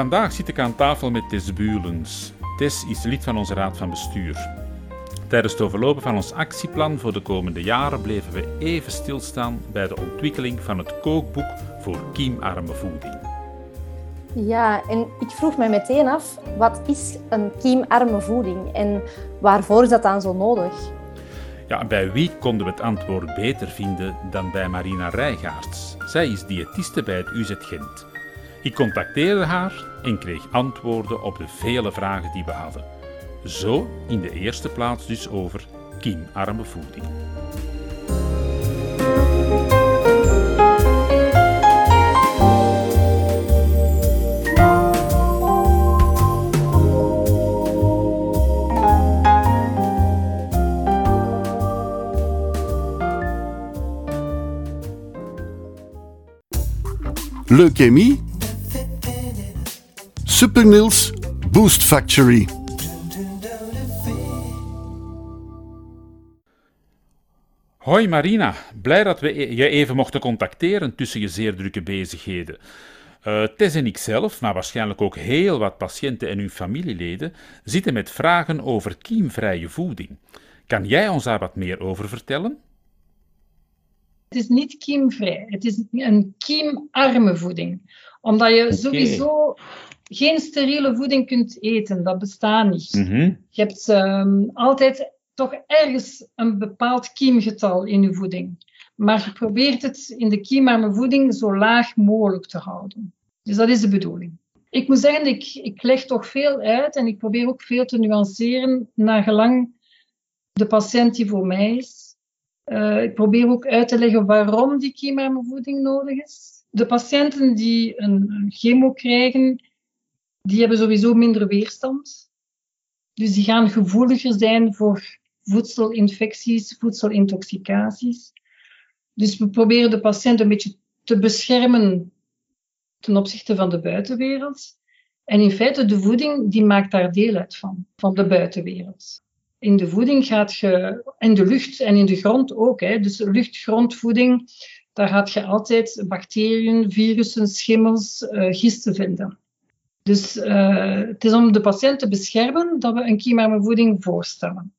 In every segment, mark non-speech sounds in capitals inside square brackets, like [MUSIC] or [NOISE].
Vandaag zit ik aan tafel met Tess Buulens. Tess is lid van onze raad van bestuur. Tijdens het overlopen van ons actieplan voor de komende jaren bleven we even stilstaan bij de ontwikkeling van het kookboek voor kiemarme voeding. Ja, en ik vroeg me meteen af, wat is een kiemarme voeding en waarvoor is dat dan zo nodig? Ja, bij wie konden we het antwoord beter vinden dan bij Marina Rijgaards? Zij is diëtiste bij het UZ Gent. Ik contacteerde haar en kreeg antwoorden op de vele vragen die we hadden. Zo in de eerste plaats dus over kiemarme voeding. Leukemie Supernils Boost Factory. Hoi Marina, blij dat we je even mochten contacteren tussen je zeer drukke bezigheden. Uh, Tess en ik zelf, maar waarschijnlijk ook heel wat patiënten en hun familieleden, zitten met vragen over kiemvrije voeding. Kan jij ons daar wat meer over vertellen? Het is niet kiemvrij, het is een kiemarme voeding. Omdat je sowieso geen steriele voeding kunt eten. Dat bestaat niet. Mhm. Je hebt ehm, altijd toch ergens een bepaald kiemgetal in je voeding. Maar je probeert het in de kiemarme voeding zo laag mogelijk te houden. Dus dat is de bedoeling. Ik moet zeggen, ik, ik leg toch veel uit en ik probeer ook veel te nuanceren naar gelang de patiënt die voor mij is. Uh, ik probeer ook uit te leggen waarom die kiemarme voeding nodig is. De patiënten die een, een chemo krijgen, die hebben sowieso minder weerstand. Dus die gaan gevoeliger zijn voor voedselinfecties, voedselintoxicaties. Dus we proberen de patiënt een beetje te beschermen ten opzichte van de buitenwereld. En in feite, de voeding die maakt daar deel uit van, van de buitenwereld. In de voeding gaat je, in de lucht en in de grond ook, hè, dus lucht-grondvoeding, daar gaat je altijd bacteriën, virussen, schimmels, uh, gisten vinden. Dus uh, het is om de patiënt te beschermen dat we een kiemarme voeding voorstellen.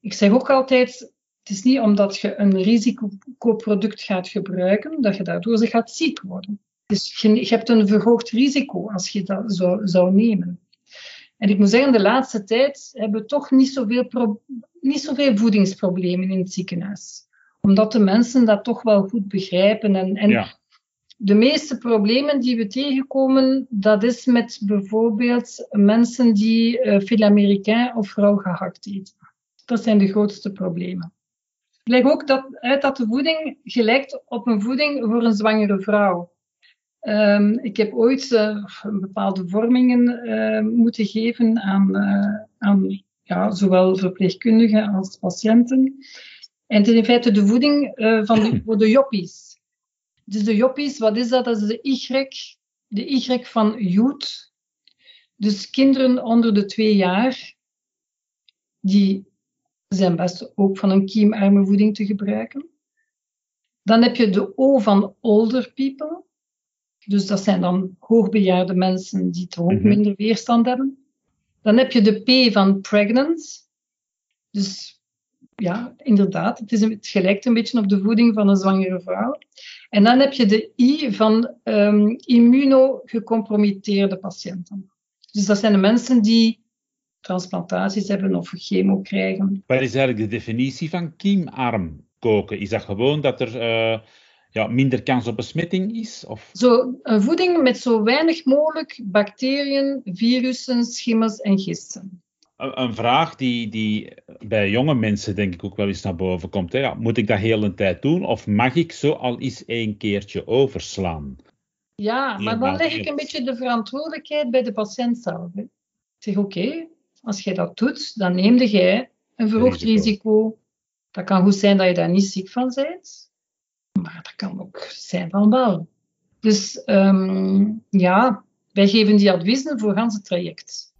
Ik zeg ook altijd, het is niet omdat je een risicoproduct gaat gebruiken, dat je daardoor ze gaat ziek worden. Dus je, hebt een verhoogd risico als je dat zou, zou nemen. En ik moet zeggen, de laatste tijd hebben we toch niet zoveel, niet zoveel voedingsproblemen in het ziekenhuis. Omdat de mensen dat toch wel goed begrijpen. En, en Ja. De meeste problemen die we tegenkomen, dat is met bijvoorbeeld mensen die uh, fil américain of rauw gehakt eten. Dat zijn de grootste problemen. Ik leg ook dat, uit dat de voeding gelijkt op een voeding voor een zwangere vrouw. Um, ik heb ooit uh, bepaalde vormingen uh, moeten geven aan, aan ja, zowel verpleegkundigen als patiënten. En het is in feite de voeding van de, voor de joppies. Dus de joppies, wat is dat? Dat is de Y, de Y van youth. Dus kinderen onder de twee jaar, die zijn best ook van een kiemarme voeding te gebruiken. Dan heb je de O van older people. Dus dat zijn dan hoogbejaarde mensen die toch ook Mhm. minder weerstand hebben. Dan heb je de P van pregnant. Dus ja, inderdaad, het, is een, het gelijkt een beetje op de voeding van een zwangere vrouw. En dan heb je de I van um, immunogecompromitteerde patiënten. Dus dat zijn de mensen die transplantaties hebben of chemo krijgen. Wat is eigenlijk de definitie van kiemarm? koken? Is dat gewoon dat er eh, ja, minder kans op besmetting is? Of? Zo, een voeding met zo weinig mogelijk bacteriën, virussen, schimmels en gisten. Een, een vraag die, die bij jonge mensen denk ik ook wel eens naar boven komt. Hè? Ja, moet ik dat heel een tijd doen of mag ik zo al eens één keertje overslaan? Ja, maar dan leg ik een beetje de verantwoordelijkheid bij de patiënt zelf. Hè. Ik zeg, oké, als jij dat doet, dan neemde jij een verhoogd Risico. risico. Dat kan goed zijn dat je daar niet ziek van bent, maar dat kan ook zijn van wel. Dus ehm, ja, wij geven die adviezen voor het hele traject.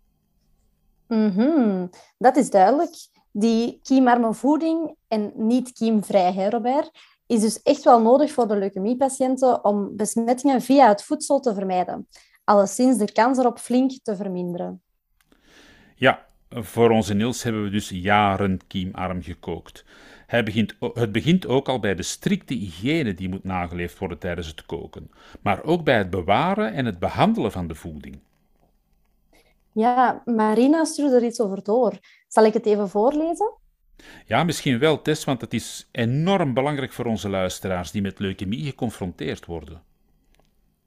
Mhm, Dat is duidelijk. Die kiemarme voeding en niet kiemvrij, hè, Robert, is dus echt wel nodig voor de leukemiepatiënten om besmettingen via het voedsel te vermijden. Alleszins de kans erop flink te verminderen. Ja, voor onze Niels hebben we dus jaren kiemarm gekookt. Begint, het begint ook al bij de strikte hygiëne die moet nageleefd worden tijdens het koken, maar ook bij het bewaren en het behandelen van de voeding. Ja, Marina stuurde er iets over door. Zal ik het even voorlezen? Ja, misschien wel, Tess, want het is enorm belangrijk voor onze luisteraars die met leukemie geconfronteerd worden.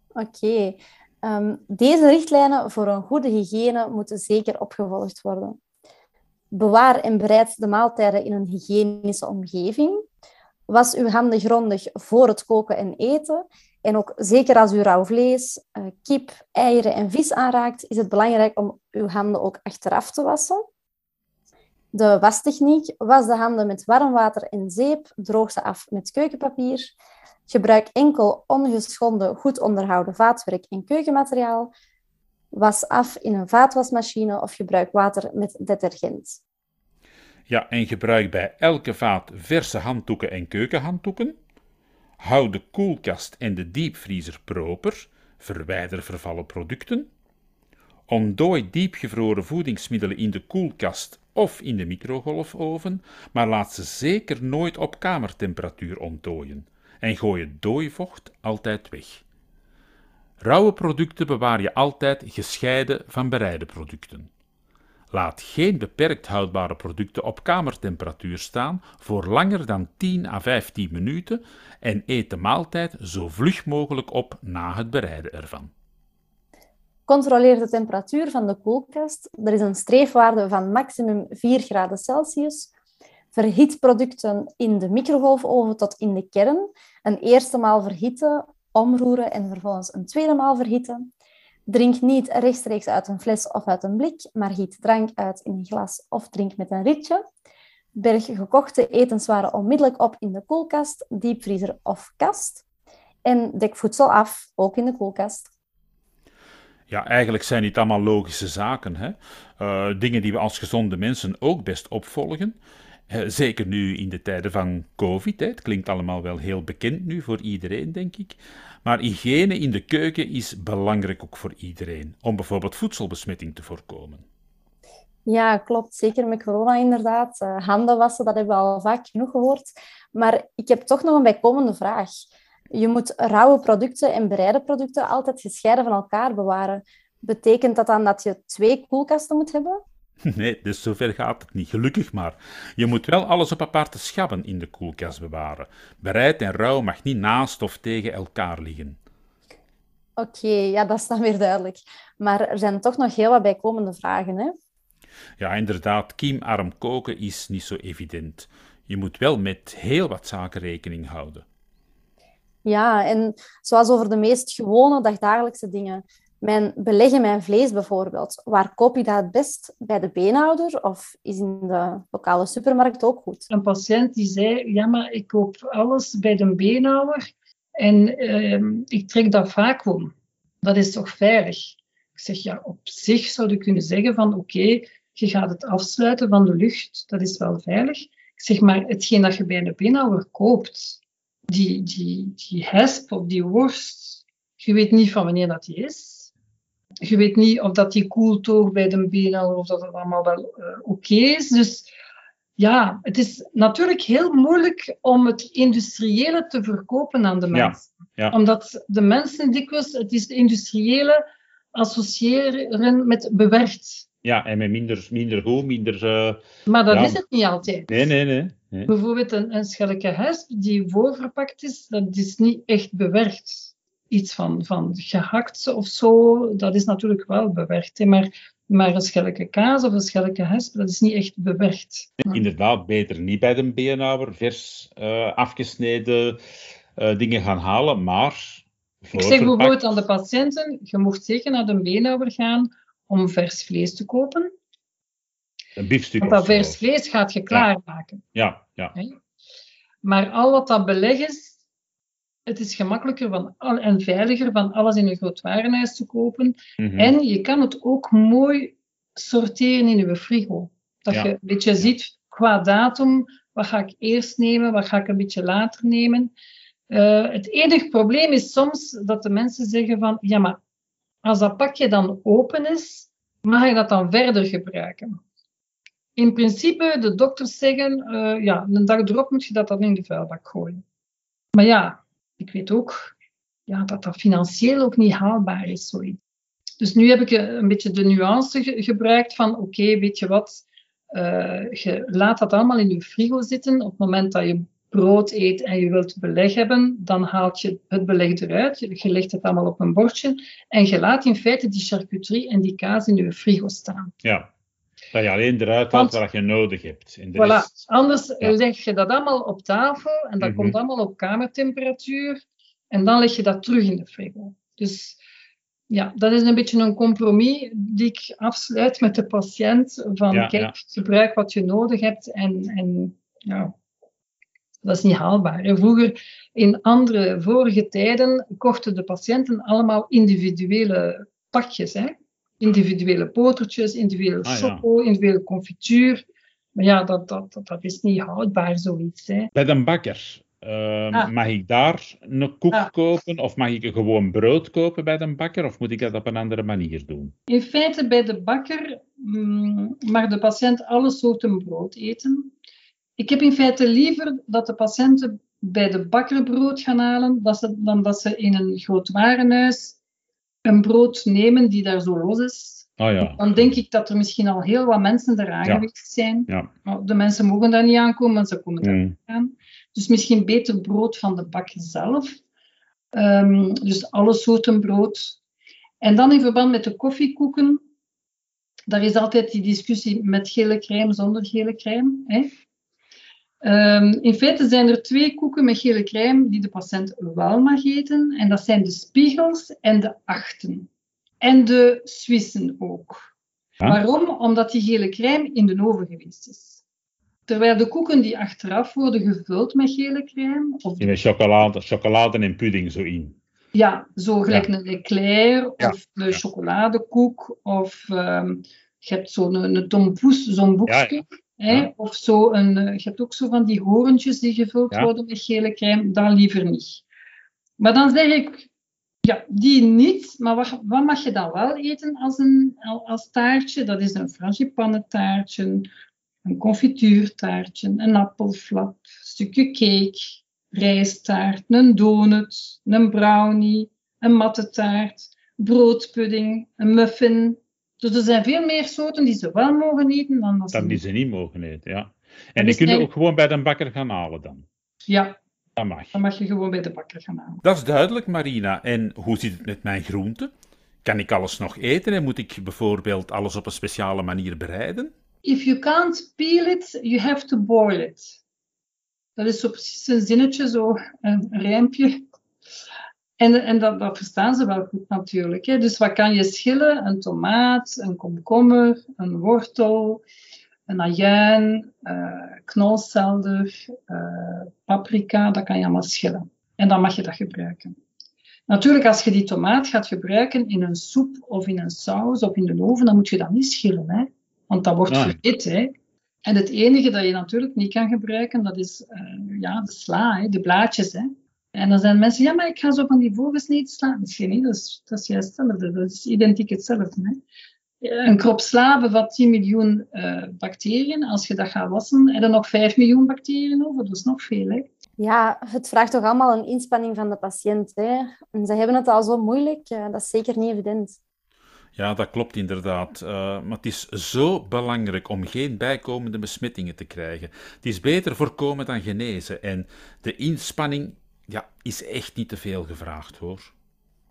Oké. Ehm, deze richtlijnen voor een goede hygiëne moeten zeker opgevolgd worden. Bewaar en bereid de maaltijden in een hygiënische omgeving. Was uw handen grondig voor het koken en eten. En ook zeker als u rauw vlees, eh, kip, eieren en vis aanraakt, is het belangrijk om uw handen ook achteraf te wassen. De wastechniek. Was de handen met warm water en zeep. Droog ze af met keukenpapier. Gebruik enkel ongeschonden, goed onderhouden vaatwerk en keukenmateriaal. Was af in een vaatwasmachine of gebruik water met detergent. Ja, en gebruik bij elke vaat verse handdoeken en keukenhanddoeken. Hou de koelkast en de diepvriezer proper. Verwijder vervallen producten. Ontdooi diepgevroren voedingsmiddelen in de koelkast of in de microgolfoven, maar laat ze zeker nooit op kamertemperatuur ontdooien. En gooi het dooivocht altijd weg. Rauwe producten bewaar je altijd gescheiden van bereide producten. Laat geen beperkt houdbare producten op kamertemperatuur staan voor langer dan 10 à 15 minuten en eet de maaltijd zo vlug mogelijk op na het bereiden ervan. Controleer de temperatuur van de koelkast. Er is een streefwaarde van maximum 4 graden Celsius. Verhit producten in de microgolfoven tot in de kern. Een eerste maal verhitten, omroeren en vervolgens een tweede maal verhitten. Drink niet rechtstreeks uit een fles of uit een blik, maar giet drank uit in een glas of drink met een rietje. Berg gekochte etenswaren onmiddellijk op in de koelkast, diepvriezer of kast. En dek voedsel af, ook in de koelkast. Ja, eigenlijk zijn dit allemaal logische zaken. Hè? Eh, dingen die we als gezonde mensen ook best opvolgen. Eh, zeker nu in de tijden van COVID. Hè. Het klinkt allemaal wel heel bekend nu voor iedereen, denk ik. Maar hygiëne in de keuken is belangrijk ook voor iedereen. Om bijvoorbeeld voedselbesmetting te voorkomen. Ja, klopt. Zeker met corona inderdaad. Uh, handen wassen, dat hebben we al vaak genoeg gehoord. Maar ik heb toch nog een bijkomende vraag. Je moet rauwe producten en bereide producten altijd gescheiden van elkaar bewaren. Betekent dat dan dat je twee koelkasten moet hebben? [LAUGHS] Nee, dus zover gaat het niet, gelukkig maar. Je moet wel alles op aparte schappen in de koelkast bewaren. Bereid en rauw mag niet naast of tegen elkaar liggen. Oké, okay, ja, dat is dan weer duidelijk. Maar er zijn toch nog heel wat bijkomende vragen, hè? Ja, inderdaad, kiemarm koken is niet zo evident. Je moet wel met heel wat zaken rekening houden. Ja, en zoals over de meest gewone dagdagelijkse dingen. Mijn beleggen mijn vlees bijvoorbeeld. Waar koop je dat het best? Bij de beenhouder of is in de lokale supermarkt ook goed? Een patiënt die zei, ja, maar ik koop alles bij de beenhouder en uh, ik trek dat vacuüm. Dat is toch veilig? Ik zeg, ja, op zich zou je kunnen zeggen van, oké, je gaat het afsluiten van de lucht, dat is wel veilig. Ik zeg, maar hetgeen dat je bij de beenhouder koopt, die, die, die hesp of die worst, je weet niet van wanneer dat die is. Je weet niet of dat die koelt ook bij de beenhouder of dat het allemaal wel uh, oké okay is. Dus ja, het is natuurlijk heel moeilijk om het industriële te verkopen aan de mensen. Ja, ja. Omdat de mensen dikwijls het is industriële associëren met bewerkt. Ja, en met minder, minder goed, minder... eh, Maar dat Ja. is het niet altijd. Nee, nee, nee. nee. Bijvoorbeeld een, een schelletje hesp die voorverpakt is, dat is niet echt bewerkt. Iets van, van gehakt of zo, dat is natuurlijk wel bewerkt. Hè? Maar, maar een schelletje kaas of een schelletje hesp, dat is niet echt bewerkt. Inderdaad, beter niet bij de beenhouwer vers eh, afgesneden eh, dingen gaan halen, maar... Ik zeg bijvoorbeeld aan de patiënten, je mocht zeker naar de beenhouwer gaan om vers vlees te kopen. Een biefstuk Want dat vers vlees gaat je klaarmaken. Ja, ja. Maar al wat dat beleg is, het is gemakkelijker van, en veiliger van alles in een groot warenhuis te kopen. Mhm. En je kan het ook mooi sorteren in je frigo. Dat Ja. je een beetje ziet qua datum, wat ga ik eerst nemen, wat ga ik een beetje later nemen. Eh, het enige probleem is soms dat de mensen zeggen van, ja maar als dat pakje dan open is, mag je dat dan verder gebruiken? In principe, de dokters zeggen, eh, ja, een dag erop moet je dat dan in de vuilbak gooien. Maar ja, ik weet ook ja, dat dat financieel ook niet haalbaar is, zoiets. Dus nu heb ik eh, een beetje de nuance ge- gebruikt van, oké, weet je wat, eh, je laat dat allemaal in je frigo zitten. Op het moment dat je brood eet en je wilt beleg hebben, dan haalt je het beleg eruit. Je legt het allemaal op een bordje en je laat in feite die charcuterie en die kaas in je frigo staan. ja. Dat je alleen eruit haalt wat je nodig hebt. En Voilà. rest- Anders Ja. leg je dat allemaal op tafel en dat Mhm. komt allemaal op kamertemperatuur en dan leg je dat terug in de frigo. Dus ja, dat is een beetje een compromis die ik afsluit met de patiënt van Ja, kijk, ja. gebruik wat je nodig hebt en, en ja, dat is niet haalbaar. Vroeger, in andere vorige tijden, kochten de patiënten allemaal individuele pakjes. Hè? Individuele botertjes, individuele Ah, ja. individuele confituur. Maar ja, dat, dat, dat, is niet houdbaar, zoiets. Hè. Bij de bakker, ehm, Ah. mag ik daar een koek Ah. kopen of mag ik gewoon brood kopen bij de bakker of moet ik dat op een andere manier doen? In feite bij de bakker mm, mag de patiënt alle soorten brood eten. Ik heb in feite liever dat de patiënten bij de bakker brood gaan halen dat ze, dan dat ze in een groot warenhuis een brood nemen die daar zo los is. Oh ja. Dan denk ik dat er misschien al heel wat mensen eraan Ja. geweest zijn. Ja. Maar de mensen mogen daar niet aankomen, want ze komen daar Mm. aan. Dus misschien beter brood van de bakker zelf. Ehm, dus alle soorten brood. En dan in verband met de koffiekoeken, daar is altijd die discussie met gele crème, zonder gele crème. Hè? Ehm, in feite zijn er twee koeken met gele crème die de patiënt wel mag eten. En dat zijn de spiegels en de achten. En de Swissen ook. Ja. Waarom? Omdat die gele crème in de oven geweest is. Terwijl de koeken die achteraf worden gevuld met gele crème, of In een chocolade, chocolade en pudding zo in. ja, zo gelijk Ja. een eclair Ja, of een chocoladekoek of ehm, je hebt zo'n een, een tompoes, zo'n boekje. Hè? Of zo een, eh, je hebt ook zo van die horentjes die gevuld Ja. worden met gele crème, dan liever niet. Maar dan zeg ik, ja, die niet, maar wat, wat mag je dan wel eten als, een, als taartje? Dat is een frangipannetaartje, een confituurtaartje, een appelflap, een stukje cake, rijstaart, een donut, een brownie, een mattetaart, broodpudding, een muffin. Dus er zijn veel meer soorten die ze wel mogen eten dan dat ze Dan die niet. ze niet mogen eten, ja. Dat En die kunnen eigenlijk- ook gewoon bij de bakker gaan halen dan. Ja, Dat mag. dan mag je gewoon bij de bakker gaan halen. Dat is duidelijk, Marina. En hoe zit het met mijn groenten? Kan ik alles nog eten en moet ik bijvoorbeeld alles op een speciale manier bereiden? If you can't peel it, you have to boil it. Dat is zo precies een zinnetje, zo een rijmpje. En, en dat, dat verstaan ze wel goed natuurlijk. Hè. Dus wat kan je schillen? Een tomaat, een komkommer, een wortel, een ajuin, eh knolselder, eh, paprika. Dat kan je allemaal schillen. En dan mag je dat gebruiken. Natuurlijk, als je die tomaat gaat gebruiken in een soep of in een saus of in de oven, dan moet je dat niet schillen. Hè. Want dat wordt Nee. verhit. Hè. En het enige dat je natuurlijk niet kan gebruiken, dat is eh, ja, de sla, hè, de blaadjes. Hè. En dan zijn mensen, ja, maar ik ga zo van die voorgesneden sla. Misschien niet, dat is, dat is juist hetzelfde. Dat is identiek hetzelfde. Hè. Een krop sla bevat 10 miljoen eh, bacteriën. Als je dat gaat wassen, heb je nog 5 miljoen bacteriën over. Dat is nog veel. Hè. Ja, het vraagt toch allemaal een inspanning van de patiënt. Hè? En ze hebben het al zo moeilijk, eh, dat is zeker niet evident. Ja, dat klopt inderdaad. Uh, maar het is zo belangrijk om geen bijkomende besmettingen te krijgen. Het is beter voorkomen dan genezen. En de inspanning ja, is echt niet te veel gevraagd hoor.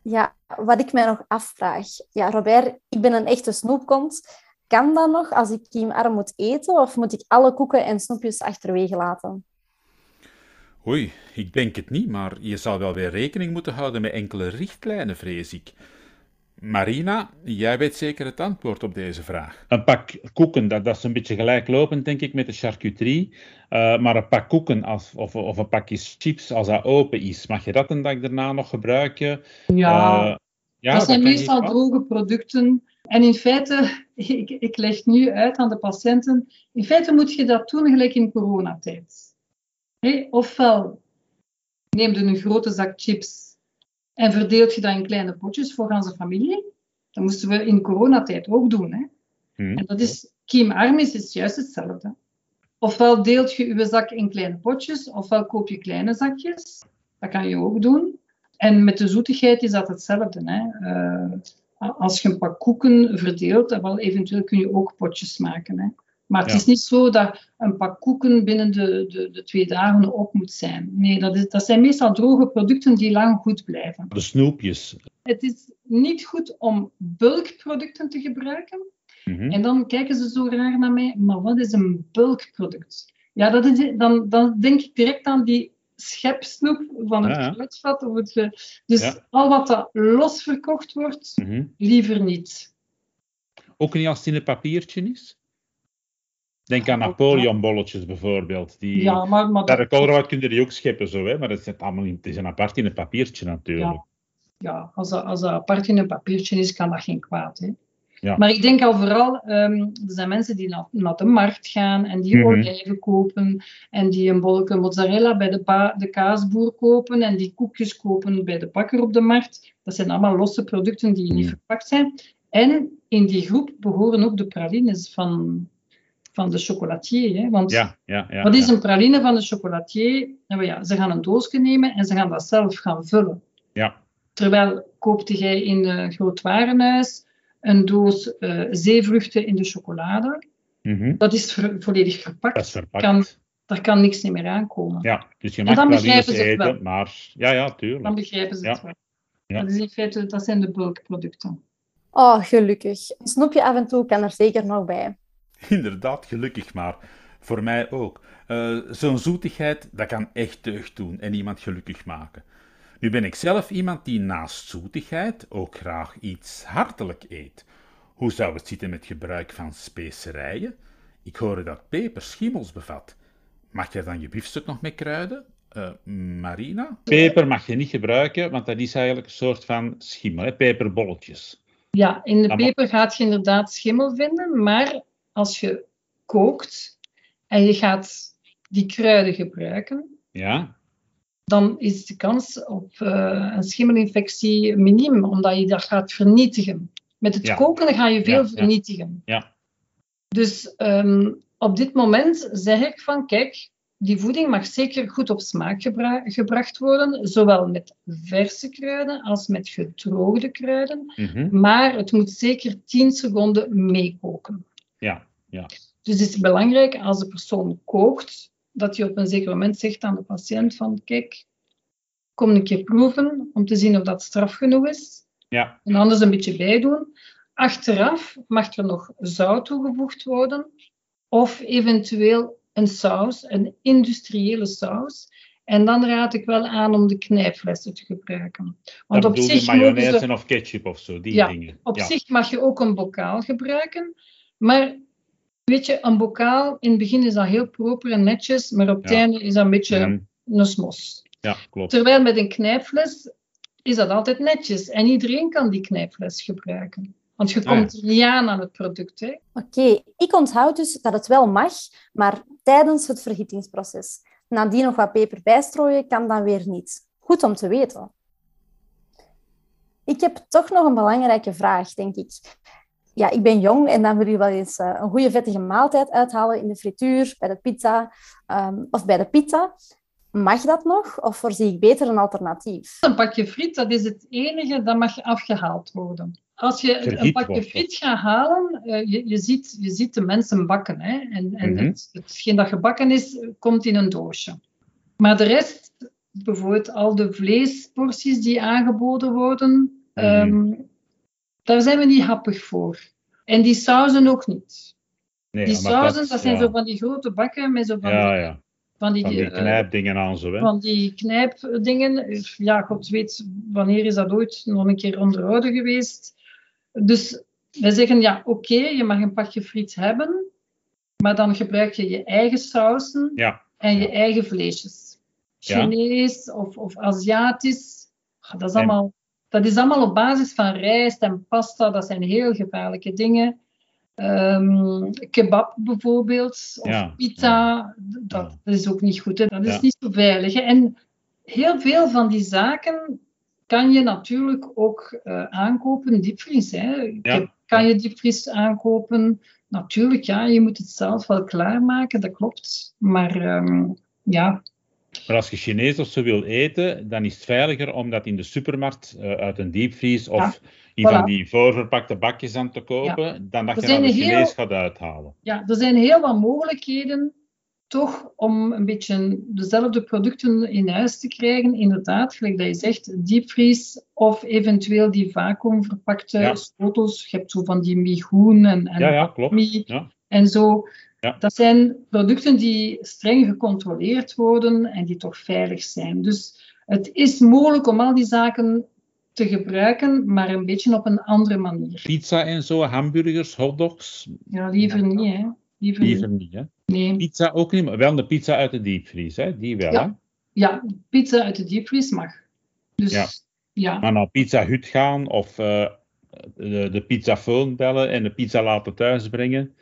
Ja, wat ik mij nog afvraag. Ja, Robert, ik ben een echte snoepkont. Kan dat nog als ik kiemarm moet eten? Of moet ik alle koeken en snoepjes achterwege laten? Oei, ik denk het niet, maar je zal wel weer rekening moeten houden met enkele richtlijnen, vrees ik. Marina, jij weet zeker het antwoord op deze vraag. Een pak koeken, dat, dat is een beetje gelijklopend, denk ik, met de charcuterie. Uh, maar een pak koeken als, of, of een pakje chips, als dat open is, mag je dat een dag daarna nog gebruiken? Ja, uh, ja dat zijn meestal droge producten. En in feite, [LAUGHS] ik, ik leg nu uit aan de patiënten, in feite moet je dat doen gelijk in coronatijd. Hey, ofwel neem je een grote zak chips en verdeelt je dat in kleine potjes voor onze familie. Dat moesten we in coronatijd ook doen. Hè? Hmm. En dat is, kiemarm is, is juist hetzelfde. Ofwel deelt je je zak in kleine potjes, ofwel koop je kleine zakjes. Dat kan je ook doen. En met de zoetigheid is dat hetzelfde. Hè? Uh, als je een pak koeken verdeelt, dan wel, eventueel kun je ook potjes maken. Hè? Maar het is niet zo dat een pak koeken binnen de, de, de twee dagen op moet zijn. Nee, dat, is, dat zijn meestal droge producten die lang goed blijven. De snoepjes. Het is niet goed om bulkproducten te gebruiken. Mhm. En dan kijken ze zo raar naar mij, maar wat is een bulkproduct? Ja, dat is, dan, dan denk ik direct aan die schepsnoep van het ja, fruitvat. Of het, dus al wat dat los verkocht wordt, mhm. liever niet. Ook niet als het in een papiertje is? Denk aan Napoleonbolletjes bijvoorbeeld. Die, ja, maar, maar dat koolruit kun je die ook scheppen, zo, hè? maar dat zit allemaal in, het is een apart in een papiertje natuurlijk. Ja, ja als, dat, als dat apart in een papiertje is, kan dat geen kwaad. Hè? Ja. Maar ik denk al vooral, um, er zijn mensen die naar, naar de markt gaan en die mm olijven kopen en die een bolletje mozzarella bij de, de kaasboer kopen en die koekjes kopen bij de bakker op de markt. Dat zijn allemaal losse producten die niet mhm. verpakt zijn. En in die groep behoren ook de pralines van van de chocolatier. Hè? Want ja, ja, ja, wat is een praline van de chocolatier? Nou ja, ze gaan een doosje nemen en ze gaan dat zelf gaan vullen. Ja. Terwijl koopte jij in een groot warenhuis een doos uh, zeevruchten in de chocolade. Mm -hmm. Dat is volledig verpakt. Dat is verpakt. Kan, daar kan niks meer aankomen. Ja, dus je mag dan begrijpen ze eten, wel. maar... Ja, ja, tuurlijk. Dan begrijpen ze het wel. Ja. Dat, is in feite, dat zijn de bulkproducten. Oh, gelukkig. Een snoepje af en toe kan er zeker nog bij. [LAUGHS] Inderdaad, gelukkig maar. Voor mij ook. Uh, Zo'n zoetigheid, dat kan echt deugd doen en iemand gelukkig maken. Nu ben ik zelf iemand die naast zoetigheid ook graag iets hartelijk eet. Hoe zou het zitten met gebruik van specerijen? Ik hoor dat peper schimmels bevat. Mag je dan je biefstuk nog mee kruiden? Uh, Marina? Peper mag je niet gebruiken, want dat is eigenlijk een soort van schimmel, hè? peperbolletjes. Ja, in de peper gaat je inderdaad schimmel vinden, maar als je kookt en je gaat die kruiden gebruiken, ja. dan is de kans op uh, een schimmelinfectie miniem, omdat je dat gaat vernietigen. Met het koken ga je veel vernietigen. Ja. Dus um, op dit moment zeg ik van, kijk, die voeding mag zeker goed op smaak gebra gebracht worden, zowel met verse kruiden als met gedroogde kruiden. Mm -hmm. Maar het moet zeker 10 seconden meekoken. Ja, ja. Dus het is belangrijk als de persoon kookt, dat je op een zeker moment zegt aan de patiënt van kijk, kom een keer proeven om te zien of dat straf genoeg is. Ja. En anders een beetje bijdoen. Achteraf mag er nog zout toegevoegd worden of eventueel een saus, een industriële saus. En dan raad ik wel aan om de knijpflessen te gebruiken. Want dat op zich mayonaise of ketchup of zo, die ja, dingen. Op zich mag je ook een bokaal gebruiken. Maar weet je, een bokaal, in het begin is dat heel proper en netjes, maar op het einde is dat een beetje mm. een smos. Ja, klopt. Terwijl met een knijpfles is dat altijd netjes. En iedereen kan die knijpfles gebruiken. Want je komt niet aan aan het product. Oké, okay. ik onthoud dus dat het wel mag, maar tijdens het vergittingsproces. Nadien nog wat peper bijstrooien kan dan weer niet. Goed om te weten. Ik heb toch nog een belangrijke vraag, denk ik ja, ik ben jong en dan wil je wel eens uh, een goede vettige maaltijd uithalen in de frituur, bij de pizza um, of bij de pizza. Mag dat nog of voorzie ik beter een alternatief? Een pakje friet, dat is het enige dat mag afgehaald worden. als je een pakje friet gaat halen, uh, je, je, ziet, je ziet de mensen bakken. Hè? En, en mhm. het, hetgeen dat gebakken is, komt in een doosje. Maar de rest, bijvoorbeeld al de vleesporties die aangeboden worden, mhm. ehm, daar zijn we niet happig voor. En die sauzen ook niet. Nee, die sauzen, dat, zijn zo van die grote bakken met zo van ja, die, ja. Van die, van die eh, knijpdingen aan zo. Hè? Van die knijpdingen. Ja, God weet wanneer is dat ooit nog een keer onderhouden geweest. Dus wij zeggen, ja, oké, je mag een pakje friet hebben, maar dan gebruik je je eigen sausen ja. en je eigen vleesjes. Chinees of, of Aziatisch, dat is, allemaal, dat is allemaal op basis van rijst en pasta, dat zijn heel gevaarlijke dingen. Um, kebab bijvoorbeeld, of pizza, dat, dat, is ook niet goed. Hè? Dat is niet zo veilig. Hè? En heel veel van die zaken kan je natuurlijk ook uh, aankopen diepvries. Hè. Kan je diepvries aankopen? Natuurlijk, ja, je moet het zelf wel klaarmaken, dat klopt. Maar um, ja. Maar als je Chinees of zo wil eten, dan is het veiliger om dat in de supermarkt uh, uit een diepvries of in van die voorverpakte bakjes aan te kopen, dan dat je naar de Chinees gaat uithalen. Ja, er zijn heel wat mogelijkheden toch om een beetje dezelfde producten in huis te krijgen, inderdaad, gelijk dat je zegt, diepvries of eventueel die vacuümverpakte ja. schotels. Je hebt zo van die migoen en, en ja, ja, klopt. Ja. en zo. Dat zijn producten die streng gecontroleerd worden en die toch veilig zijn. Dus het is mogelijk om al die zaken te gebruiken, maar een beetje op een andere manier. Pizza en zo, hamburgers, hotdogs? Ja, liever niet, hè. Liever, liever niet. hè? Nee. Pizza ook niet, maar wel de pizza uit de diepvries, hè? Die wel, ja. hè? Ja, pizza uit de diepvries mag. Dus, ja. ja. Maar naar Pizza Hut gaan of uh, de, de pizzafoon bellen en de pizza laten thuisbrengen,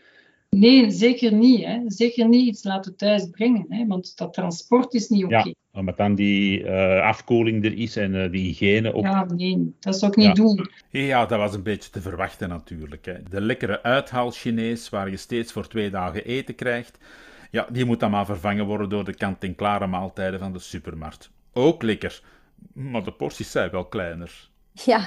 Nee, zeker niet. Hè. Zeker niet iets laten thuis brengen, hè, want dat transport is niet oké. Okay. Ja, omdat dan die uh, afkoeling er is en uh, die hygiëne ook. Ja, nee, dat zou ik niet doen. Ja, dat was een beetje te verwachten natuurlijk. Hè. De lekkere uithaal Chinees, waar je steeds voor twee dagen eten krijgt, ja, die moet dan maar vervangen worden door de kant-en-klare maaltijden van de supermarkt. Ook lekker, maar de porties zijn wel kleiner. Ja,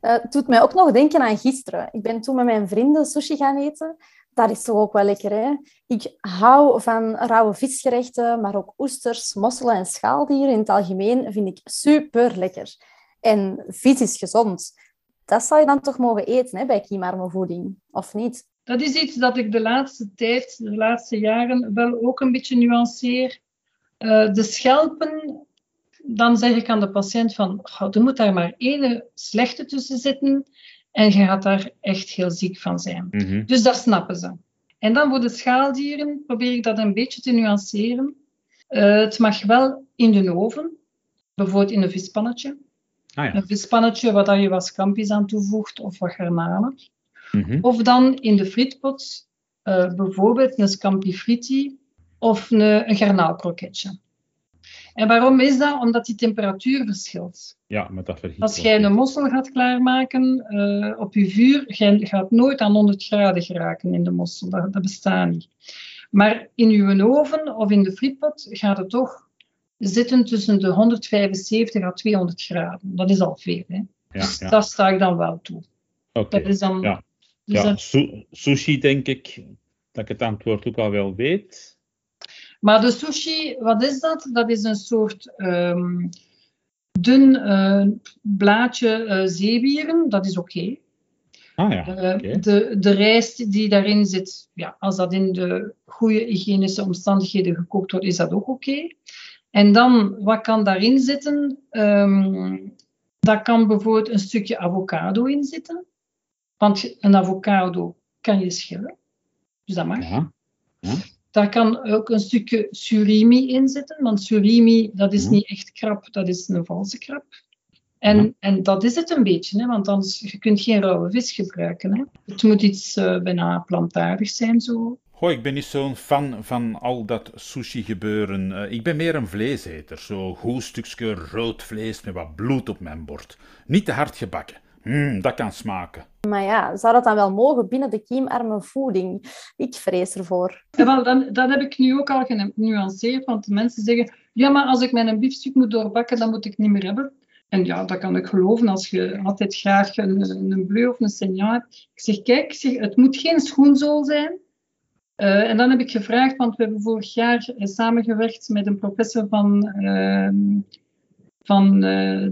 uh, het doet mij ook nog denken aan gisteren. Ik ben toen met mijn vrienden sushi gaan eten dat is toch ook wel lekker, hè? Ik hou van rauwe visgerechten, maar ook oesters, mosselen en schaaldieren in het algemeen vind ik super lekker. En vis is gezond. Dat zou je dan toch mogen eten hè, bij voeding, of niet? Dat is iets dat ik de laatste tijd, de laatste jaren, wel ook een beetje nuanceer. Uh, de schelpen, dan zeg ik aan de patiënt van, er moet daar maar één slechte tussen zitten en je gaat daar echt heel ziek van zijn. Mhm. Dus dat snappen ze. En dan voor de schaaldieren probeer ik dat een beetje te nuanceren. Uh, het mag wel in de oven, bijvoorbeeld in een vispannetje. Ah, ja. Een vispannetje waar je wat scampi's aan toevoegt of wat garnalen. Mm Of dan in de frietpot, uh, bijvoorbeeld een scampi fritti of een, een garnaalkroketje. En waarom is dat? Omdat die temperatuur verschilt. Ja, met dat vergiet. Als jij een mossel gaat klaarmaken uh, op je vuur, je gaat nooit aan 100 graden geraken in de mossel. Dat, dat bestaat niet. Maar in je oven of in de frietpot gaat het toch zitten tussen de 175 à 200 graden. Dat is al veel. Hè? Ja, dus ja. daar sta ik dan wel toe. Oké. Dat is dan... Ja, dus ja. dat- sushi denk ik dat ik het antwoord ook al wel weet. Maar de sushi, wat is dat? Dat is een soort ehm, dun eh, blaadje zeewieren. Dat is oké. Ah ja, Eh, de, de rijst die daarin zit, ja, als dat in de goede hygiënische omstandigheden gekookt wordt, is dat ook oké. En dan, wat kan daarin zitten? Ehm daar kan bijvoorbeeld een stukje avocado in zitten. Want een avocado kan je schillen. Dus dat mag. Ja. Daar kan ook een stukje surimi in zitten, want surimi dat is Ja. niet echt krab, dat is een valse krab. En, Ja. en dat is het een beetje, hè, want anders je kunt geen rauwe vis gebruiken. Hè. Het moet iets eh, bijna plantaardig zijn. Zo. Goh, ik ben niet zo'n fan van al dat sushi-gebeuren. Eh, ik ben meer een vleeseter. Zo'n goed stukje rood vlees met wat bloed op mijn bord. Niet te hard gebakken. Mm, dat kan smaken. Maar ja, zou dat dan wel mogen binnen de kiemarme voeding? Ik vrees ervoor. En wel, dan, dat heb ik nu ook al genuanceerd, want de mensen zeggen, ja, maar als ik mijn biefstuk moet doorbakken, dan moet ik niet meer hebben. En ja, dat kan ik geloven als je altijd graag een, een bleu of een signaal hebt. Ik zeg, kijk, zeg, het moet geen schoenzool zijn. Uh, en dan heb ik gevraagd, want we hebben vorig jaar samengewerkt met een professor van, uh, van uh,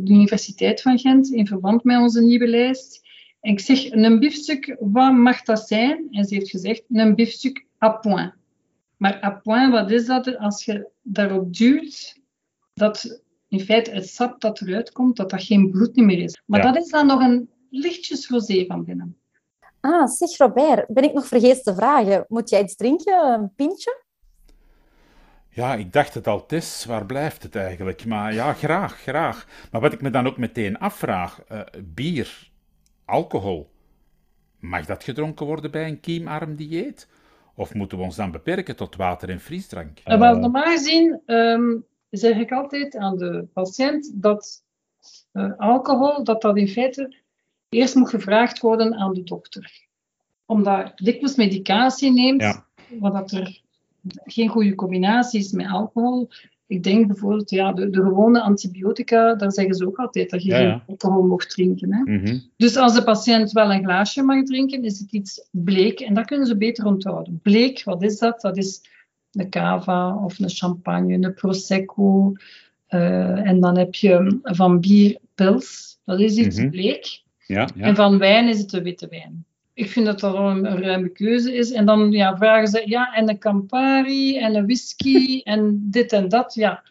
de Universiteit van Gent in verband met onze nieuwe lijst. En ik zeg, een biefstuk, wat mag dat zijn? En ze heeft gezegd, een biefstuk à point. Maar à point, wat is dat? Als je daarop duwt, dat in feite het sap dat eruit komt, dat dat geen bloed meer is. Maar dat is dan nog een lichtjes rosé van binnen. Ah, zeg Robert, ben ik nog vergeten te vragen. Moet jij iets drinken, een pintje? Ja, ik dacht het al, is. Waar blijft het eigenlijk? Maar ja, graag, graag. Maar wat ik me dan ook meteen afvraag, uh, bier, alcohol, mag dat gedronken worden bij een kiemarm dieet? Of moeten we ons dan beperken tot water en frisdrank? Uh, wel, normaal gezien um, zeg ik altijd aan de patiënt dat uh, alcohol, dat dat in feite eerst moet gevraagd worden aan de dokter. Omdat dikwijls medicatie neemt, ja. wat er geen goede combinatie is met alcohol. Ik denk bijvoorbeeld, ja, de, de gewone antibiotica, daar zeggen ze ook altijd dat je geen alcohol mocht drinken. Hè? Mm Dus als de patiënt wel een glaasje mag drinken, is het iets bleek en dat kunnen ze beter onthouden. Bleek, wat is dat? Dat is een cava of een champagne, een prosecco. Uh, en dan heb je van bier pils, dat is iets mm bleek. Ja, ja. En van wijn is het de witte wijn. Ik vind dat dat een, een ruime keuze is. En dan ja, vragen ze, ja, en een Campari en een whisky [LAUGHS] en dit en dat. Ja,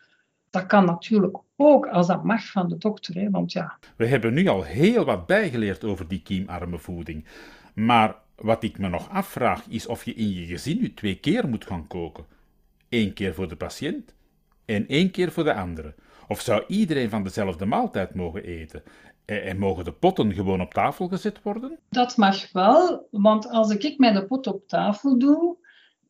dat kan natuurlijk ook als dat mag van de dokter. Hè, want ja. We hebben nu al heel wat bijgeleerd over die kiemarme voeding. Maar wat ik me nog afvraag is of je in je gezin nu twee keer moet gaan koken. Eén keer voor de patiënt en één keer voor de andere. Of zou iedereen van dezelfde maaltijd mogen eten? En mogen de potten gewoon op tafel gezet worden? Dat mag wel, want als ik mijn pot op tafel doe,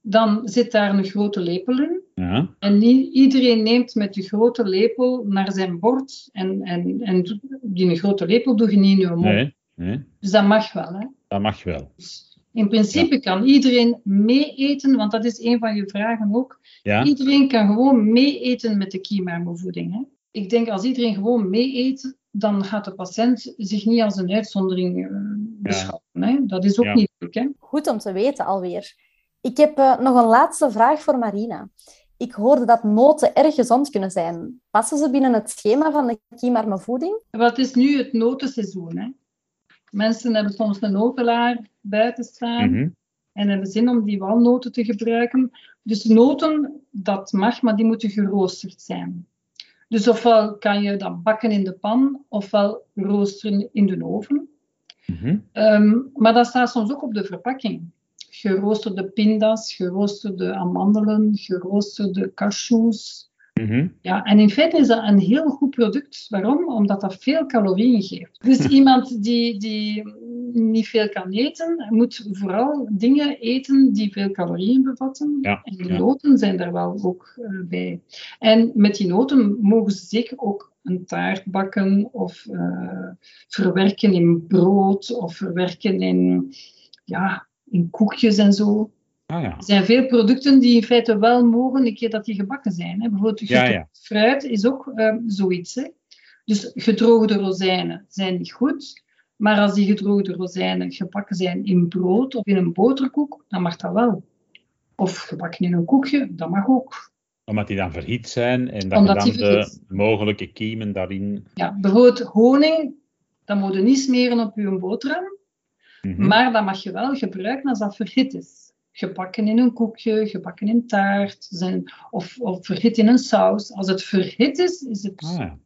dan zit daar een grote lepel in. Ja. En niet, iedereen neemt met de grote lepel naar zijn bord. En, en, en die grote lepel doe je niet in je mond. Nee, nee. Dus dat mag wel. Hè? Dat mag wel. Dus in principe kan iedereen mee eten, want dat is een van je vragen ook. Ja. Iedereen kan gewoon mee eten met de kiemarmoevoeding. Hè? Ik denk als iedereen gewoon mee eet, dan gaat de patiënt zich niet als een uitzondering uh, beschouwen. Hè? Dat is ook niet leuk. Hè? Goed om te weten alweer. Ik heb uh, nog een laatste vraag voor Marina. Ik hoorde dat noten erg gezond kunnen zijn. Passen ze binnen het schema van de kiemarme voeding? Wat is nu het notenseizoen? Hè? Mensen hebben soms een notelaar buiten staan mm -hmm. en hebben zin om die walnoten te gebruiken. Dus noten, dat mag, maar die moeten geroosterd zijn. Dus ofwel kan je dat bakken in de pan, ofwel roosteren in de oven. Mm um, maar dat staat soms ook op de verpakking. Geroosterde pinda's, geroosterde amandelen, geroosterde cashews. Mm -hmm. Ja, en in feite is dat een heel goed product. Waarom? Omdat dat veel calorieën geeft. Dus iemand die, die niet veel kan eten, moet vooral dingen eten die veel calorieën bevatten. Ja, en die noten zijn daar wel ook uh, bij. En met die noten mogen ze zeker ook een taart bakken of uh, verwerken in brood of verwerken in, ja, in koekjes en zo. Ah, ja. Er zijn veel producten die in feite wel mogen een keer dat die gebakken zijn. Hè. Bijvoorbeeld ja, ja. fruit is ook uh, zoiets. Hè. Dus gedroogde rozijnen zijn niet goed. Maar als die gedroogde rozijnen gebakken zijn in brood of in een boterkoek, dan mag dat wel. Of gebakken in een koekje, dat mag ook. Omdat die dan verhit zijn en dat Omdat je dan de mogelijke kiemen daarin... Ja, bijvoorbeeld honing, dat moet je niet smeren op je boterham. Mm Maar dat mag je wel gebruiken als dat verhit is. Gebakken in een koekje, gebakken in taart, zijn, of, of verhit in een saus. Als het verhit is, is het ah, ja.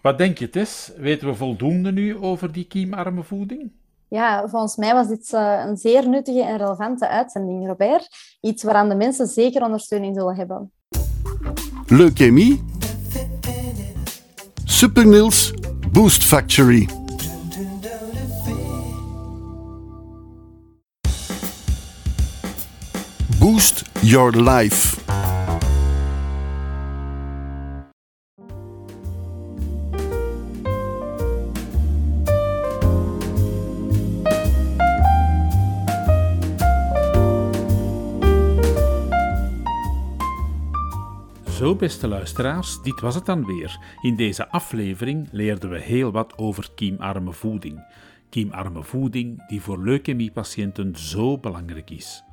Wat denk je, Tess? Weten we voldoende nu over die kiemarme voeding? Ja, volgens mij was dit uh, een zeer nuttige en relevante uitzending, Robert. Iets waaraan de mensen zeker ondersteuning zullen hebben. Leukemie. Supernils Boost Factory. Your life. Zo, beste luisteraars, dit was het dan weer. In deze aflevering leerden we heel wat over kiemarme voeding. Kiemarme voeding die voor leukemiepatiënten zo belangrijk is.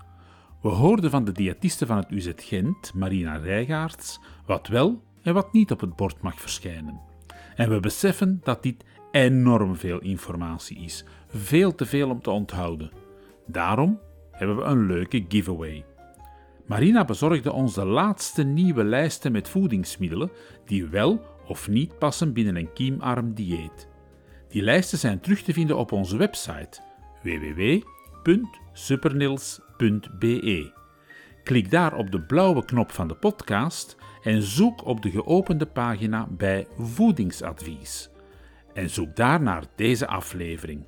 We hoorden van de diëtiste van het UZ Gent, Marina Rijgaards, wat wel en wat niet op het bord mag verschijnen. En we beseffen dat dit enorm veel informatie is, veel te veel om te onthouden. Daarom hebben we een leuke giveaway. Marina bezorgde ons de laatste nieuwe lijsten met voedingsmiddelen die wel of niet passen binnen een kiemarm dieet. Die lijsten zijn terug te vinden op onze website www.supernils.be. Klik daar op de blauwe knop van de podcast en zoek op de geopende pagina bij Voedingsadvies. En zoek daar naar deze aflevering.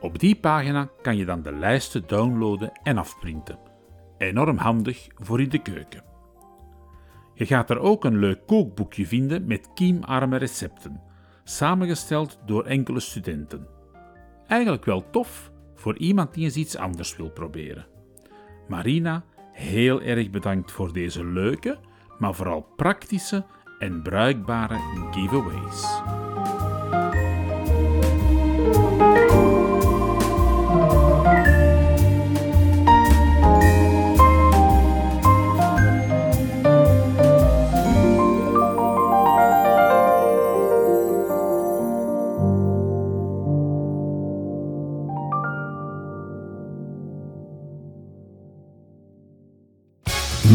Op die pagina kan je dan de lijsten downloaden en afprinten. Enorm handig voor in de keuken. Je gaat er ook een leuk kookboekje vinden met kiemarme recepten, samengesteld door enkele studenten. Eigenlijk wel tof voor iemand die eens iets anders wil proberen. Marina, heel erg bedankt voor deze leuke, maar vooral praktische en bruikbare giveaways.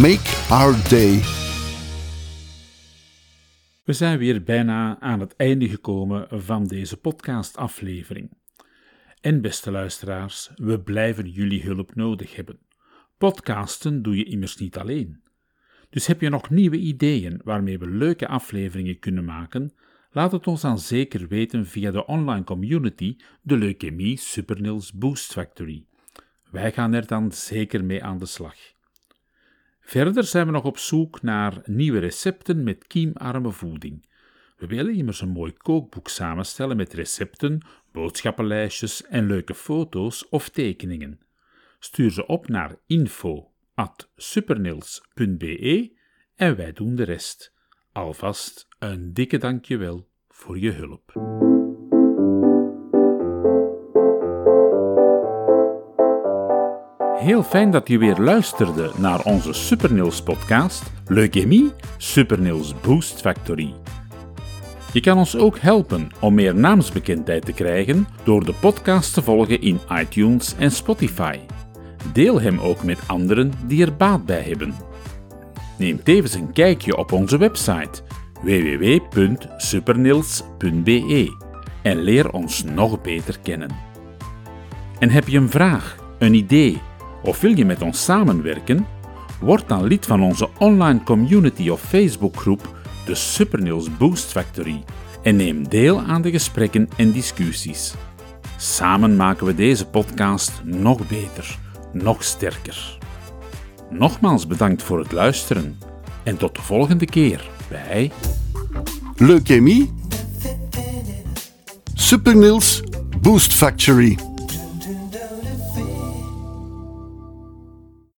Make Our Day. We zijn weer bijna aan het einde gekomen van deze podcastaflevering. En beste luisteraars, we blijven jullie hulp nodig hebben. Podcasten doe je immers niet alleen. Dus heb je nog nieuwe ideeën waarmee we leuke afleveringen kunnen maken? Laat het ons dan zeker weten via de online community, de Leukemie Supernils Boost Factory. Wij gaan er dan zeker mee aan de slag. Verder zijn we nog op zoek naar nieuwe recepten met kiemarme voeding. We willen immers een mooi kookboek samenstellen met recepten, boodschappenlijstjes en leuke foto's of tekeningen. Stuur ze op naar info.supernils.be en wij doen de rest. Alvast een dikke dankjewel voor je hulp. Heel fijn dat je weer luisterde naar onze Supernils podcast Leukemie Supernils Boost Factory. Je kan ons ook helpen om meer naamsbekendheid te krijgen door de podcast te volgen in iTunes en Spotify. Deel hem ook met anderen die er baat bij hebben. Neem tevens een kijkje op onze website www.supernils.be en leer ons nog beter kennen. En heb je een vraag, een idee of wil je met ons samenwerken? Word dan lid van onze online community of Facebookgroep, de Supernils Boost Factory, en neem deel aan de gesprekken en discussies. Samen maken we deze podcast nog beter, nog sterker. Nogmaals bedankt voor het luisteren en tot de volgende keer bij Leukemie Supernils Boost Factory.